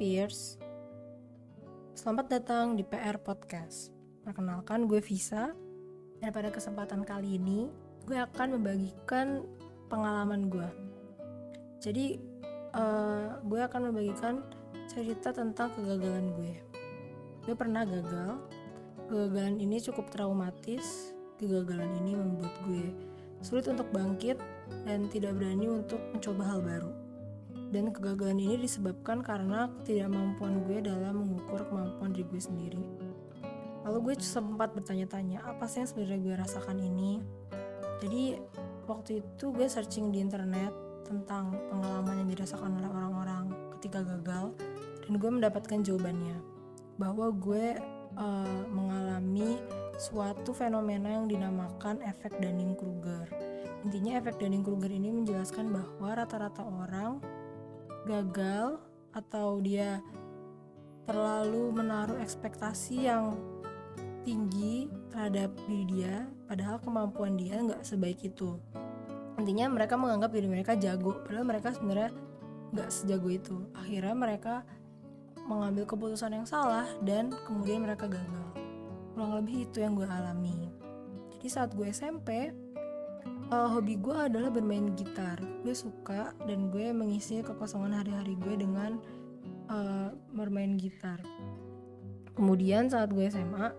Pierce. Selamat datang di PR Podcast. Perkenalkan gue Visa. Dan pada kesempatan kali ini, gue akan membagikan pengalaman gue. Jadi, uh, gue akan membagikan cerita tentang kegagalan gue. Gue pernah gagal. Kegagalan ini cukup traumatis. Kegagalan ini membuat gue sulit untuk bangkit dan tidak berani untuk mencoba hal baru dan kegagalan ini disebabkan karena ketidakmampuan gue dalam mengukur kemampuan diri gue sendiri. Lalu gue sempat bertanya-tanya, apa sih yang sebenarnya gue rasakan ini? Jadi waktu itu gue searching di internet tentang pengalaman yang dirasakan oleh orang-orang ketika gagal dan gue mendapatkan jawabannya bahwa gue uh, mengalami suatu fenomena yang dinamakan efek Dunning-Kruger. Intinya efek Dunning-Kruger ini menjelaskan bahwa rata-rata orang gagal atau dia terlalu menaruh ekspektasi yang tinggi terhadap diri dia padahal kemampuan dia nggak sebaik itu. Intinya mereka menganggap diri mereka jago padahal mereka sebenarnya nggak sejago itu. Akhirnya mereka mengambil keputusan yang salah dan kemudian mereka gagal. Kurang lebih itu yang gue alami. Jadi saat gue SMP uh, hobi gue adalah bermain gitar. Gue suka dan gue mengisi kekosongan hari-hari gue dengan uh, bermain gitar. Kemudian saat gue SMA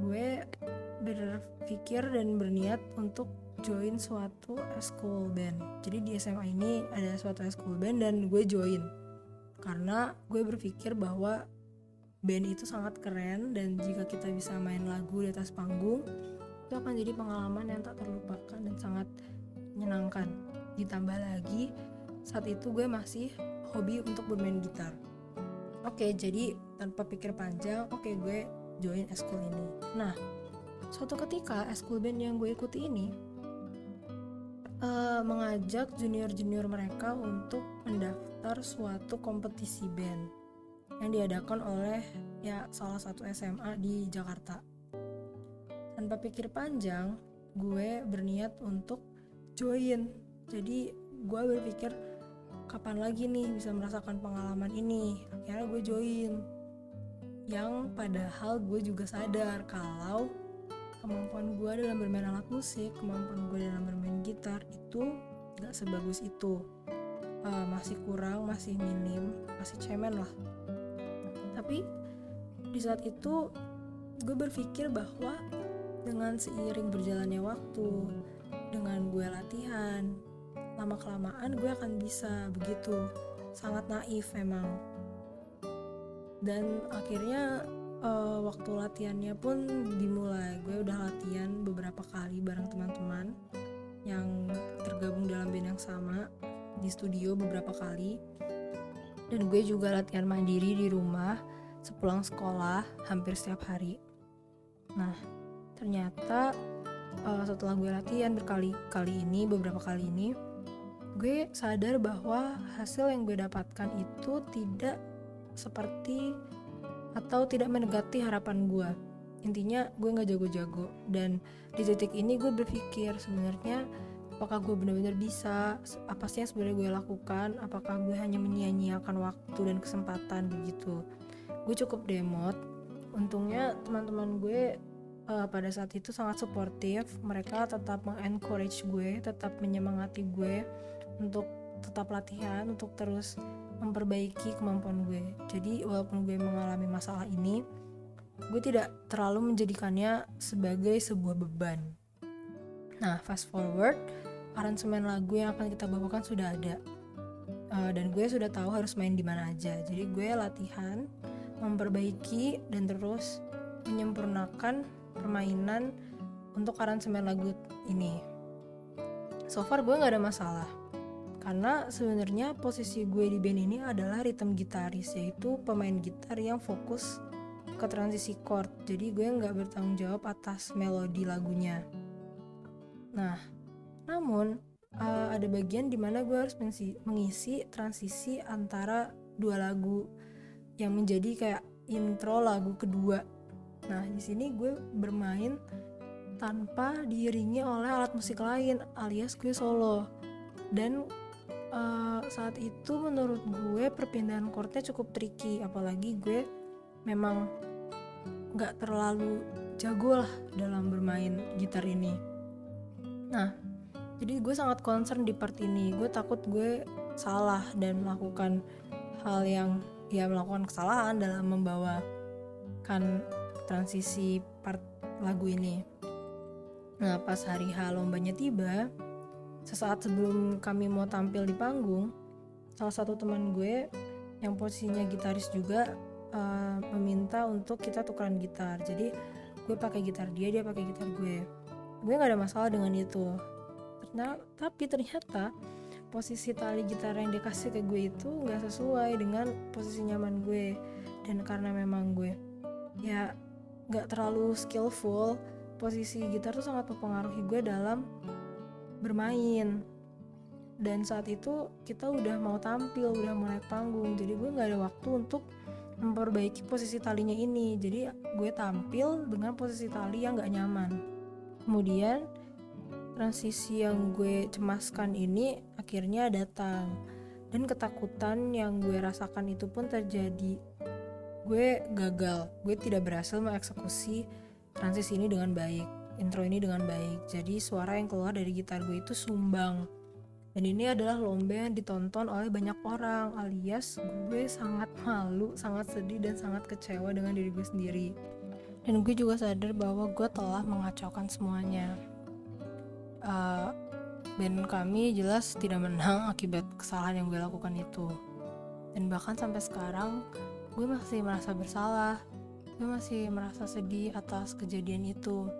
gue berpikir dan berniat untuk join suatu school band. Jadi di SMA ini ada suatu school band dan gue join. Karena gue berpikir bahwa band itu sangat keren dan jika kita bisa main lagu di atas panggung itu akan jadi pengalaman yang tak terlupakan dan sangat menyenangkan. Ditambah lagi saat itu gue masih hobi untuk bermain gitar. Oke jadi tanpa pikir panjang oke gue join eskul ini. Nah suatu ketika eskul band yang gue ikuti ini uh, mengajak junior-junior mereka untuk mendaftar suatu kompetisi band yang diadakan oleh ya salah satu SMA di Jakarta tanpa pikir panjang gue berniat untuk join. Jadi gue berpikir kapan lagi nih bisa merasakan pengalaman ini? Akhirnya gue join. Yang padahal gue juga sadar kalau kemampuan gue dalam bermain alat musik kemampuan gue dalam bermain gitar itu gak sebagus itu. Uh, masih kurang masih minim masih cemen lah. Tapi di saat itu gue berpikir bahwa dengan seiring berjalannya waktu, dengan gue latihan, lama-kelamaan gue akan bisa begitu. Sangat naif memang. Dan akhirnya uh, waktu latihannya pun dimulai. Gue udah latihan beberapa kali bareng teman-teman yang tergabung dalam band yang sama di studio beberapa kali. Dan gue juga latihan mandiri di rumah sepulang sekolah hampir setiap hari. Nah, ternyata uh, setelah gue latihan berkali-kali ini beberapa kali ini gue sadar bahwa hasil yang gue dapatkan itu tidak seperti atau tidak mendekati harapan gue. Intinya gue nggak jago-jago. Dan di titik ini gue berpikir sebenarnya apakah gue benar-benar bisa apa sih yang sebenarnya gue lakukan? Apakah gue hanya menyia-nyiakan waktu dan kesempatan begitu? Gue cukup demot. Untungnya teman-teman gue uh, pada saat itu sangat suportif. Mereka tetap mengencourage gue tetap menyemangati gue untuk tetap latihan untuk terus memperbaiki kemampuan gue. Jadi walaupun gue mengalami masalah ini gue tidak terlalu menjadikannya sebagai sebuah beban. Nah fast forward aransemen lagu yang akan kita bawakan sudah ada. Uh, dan gue sudah tahu harus main di mana aja. Jadi gue latihan memperbaiki dan terus menyempurnakan permainan untuk aransemen lagu ini. So far gue nggak ada masalah. Karena sebenarnya posisi gue di band ini adalah rhythm gitaris yaitu pemain gitar yang fokus ke transisi chord. Jadi gue nggak bertanggung jawab atas melodi lagunya. Nah namun uh, ada bagian di mana gue harus mengisi, mengisi transisi antara dua lagu yang menjadi kayak intro lagu kedua Nah, di sini gue bermain tanpa diiringi oleh alat musik lain alias gue solo. Dan uh, saat itu menurut gue perpindahan chordnya cukup tricky apalagi gue memang nggak terlalu jago lah dalam bermain gitar ini nah jadi gue sangat concern di part ini gue takut gue salah dan melakukan hal yang ya melakukan kesalahan dalam membawakan transisi part lagu ini. Nah pas hari H lombanya tiba sesaat sebelum kami mau tampil di panggung salah satu teman gue yang posisinya gitaris juga uh, meminta untuk kita tukeran gitar. Jadi gue pakai gitar dia dia pakai gitar gue. Gue nggak ada masalah dengan itu. Nah tapi ternyata posisi tali gitar yang dikasih ke gue itu nggak sesuai dengan posisi nyaman gue. Dan karena memang gue ya nggak terlalu skillful posisi gitar tuh sangat mempengaruhi gue dalam bermain. Dan saat itu kita udah mau tampil udah mau naik panggung jadi gue nggak ada waktu untuk memperbaiki posisi talinya ini. Jadi gue tampil dengan posisi tali yang gak nyaman. Kemudian transisi yang gue cemaskan ini akhirnya datang. Dan ketakutan yang gue rasakan itu pun terjadi gue gagal gue tidak berhasil mengeksekusi transisi ini dengan baik intro ini dengan baik jadi suara yang keluar dari gitar gue itu sumbang dan ini adalah lomba yang ditonton oleh banyak orang alias gue sangat malu, sangat sedih dan sangat kecewa dengan diri gue sendiri. Dan gue juga sadar bahwa gue telah mengacaukan semuanya. Uh, band kami jelas tidak menang akibat kesalahan yang gue lakukan itu. Dan bahkan sampai sekarang gue masih merasa bersalah. Gue masih merasa sedih atas kejadian itu.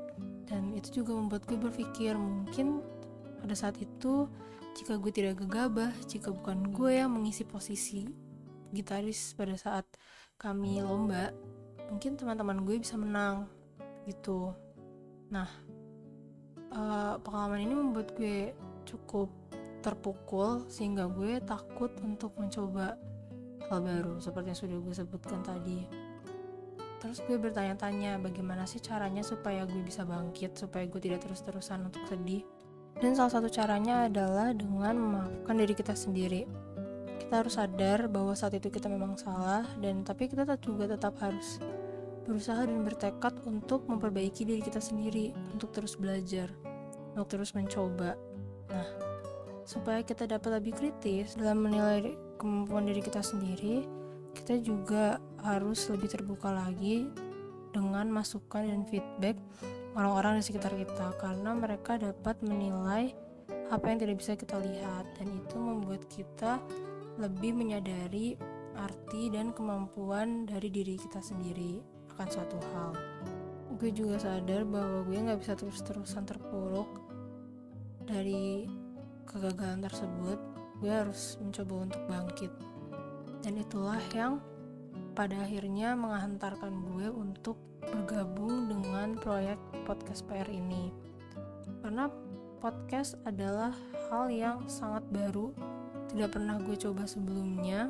Dan itu juga membuat gue berpikir mungkin pada saat itu jika gue tidak gegabah, jika bukan gue yang mengisi posisi gitaris pada saat kami lomba, mungkin teman-teman gue bisa menang gitu. Nah, uh, pengalaman ini membuat gue cukup terpukul sehingga gue takut untuk mencoba hal baru seperti yang sudah gue sebutkan tadi. Terus gue bertanya-tanya bagaimana sih caranya supaya gue bisa bangkit, supaya gue tidak terus-terusan untuk sedih dan salah satu caranya adalah dengan memaafkan diri kita sendiri. Kita harus sadar bahwa saat itu kita memang salah dan tapi kita juga tetap harus berusaha dan bertekad untuk memperbaiki diri kita sendiri, untuk terus belajar, untuk terus mencoba. Nah, supaya kita dapat lebih kritis dalam menilai kemampuan diri kita sendiri, kita juga harus lebih terbuka lagi dengan masukan dan feedback orang-orang di sekitar kita karena mereka dapat menilai apa yang tidak bisa kita lihat dan itu membuat kita lebih menyadari arti dan kemampuan dari diri kita sendiri akan suatu hal. Gue juga sadar bahwa gue nggak bisa terus-terusan terpuruk dari kegagalan tersebut. Gue harus mencoba untuk bangkit. Dan itulah yang pada akhirnya menghantarkan gue untuk bergabung dengan proyek podcast PR ini karena podcast adalah hal yang sangat baru tidak pernah gue coba sebelumnya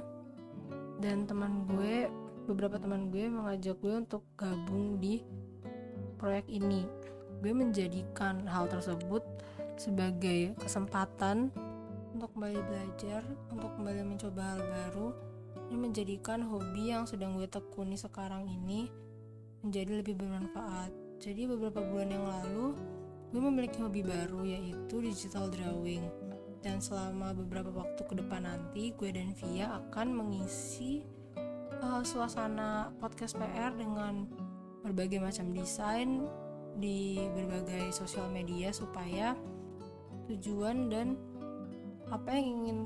dan teman gue beberapa teman gue mengajak gue untuk gabung di proyek ini gue menjadikan hal tersebut sebagai kesempatan untuk kembali belajar untuk kembali mencoba hal baru dan menjadikan hobi yang sedang gue tekuni sekarang ini menjadi lebih bermanfaat. Jadi beberapa bulan yang lalu, gue memiliki hobi baru yaitu digital drawing. Dan selama beberapa waktu ke depan nanti, gue dan Via akan mengisi uh, suasana podcast PR dengan berbagai macam desain di berbagai sosial media supaya tujuan dan apa yang ingin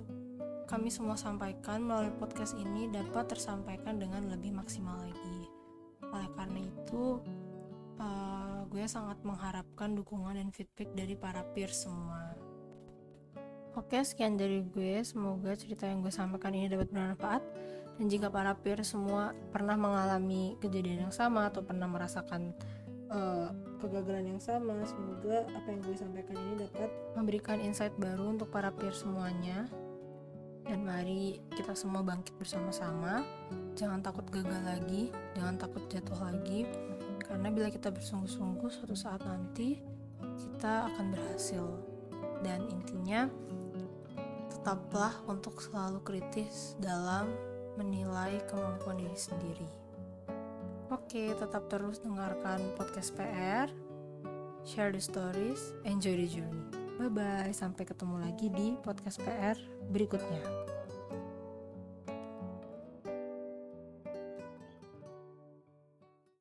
kami semua sampaikan melalui podcast ini dapat tersampaikan dengan lebih maksimal lagi oleh karena itu uh, gue sangat mengharapkan dukungan dan feedback dari para peers semua Oke, sekian dari gue. Semoga cerita yang gue sampaikan ini dapat bermanfaat. Dan jika para peer semua pernah mengalami kejadian yang sama atau pernah merasakan uh, kegagalan yang sama, semoga apa yang gue sampaikan ini dapat memberikan insight baru untuk para peer semuanya. Dan mari kita semua bangkit bersama-sama jangan takut gagal lagi jangan takut jatuh lagi karena bila kita bersungguh-sungguh suatu saat nanti kita akan berhasil dan intinya tetaplah untuk selalu kritis dalam menilai kemampuan diri sendiri. Oke, tetap terus dengarkan podcast PR, share the stories, enjoy the journey. Bye bye, sampai ketemu lagi di podcast PR berikutnya.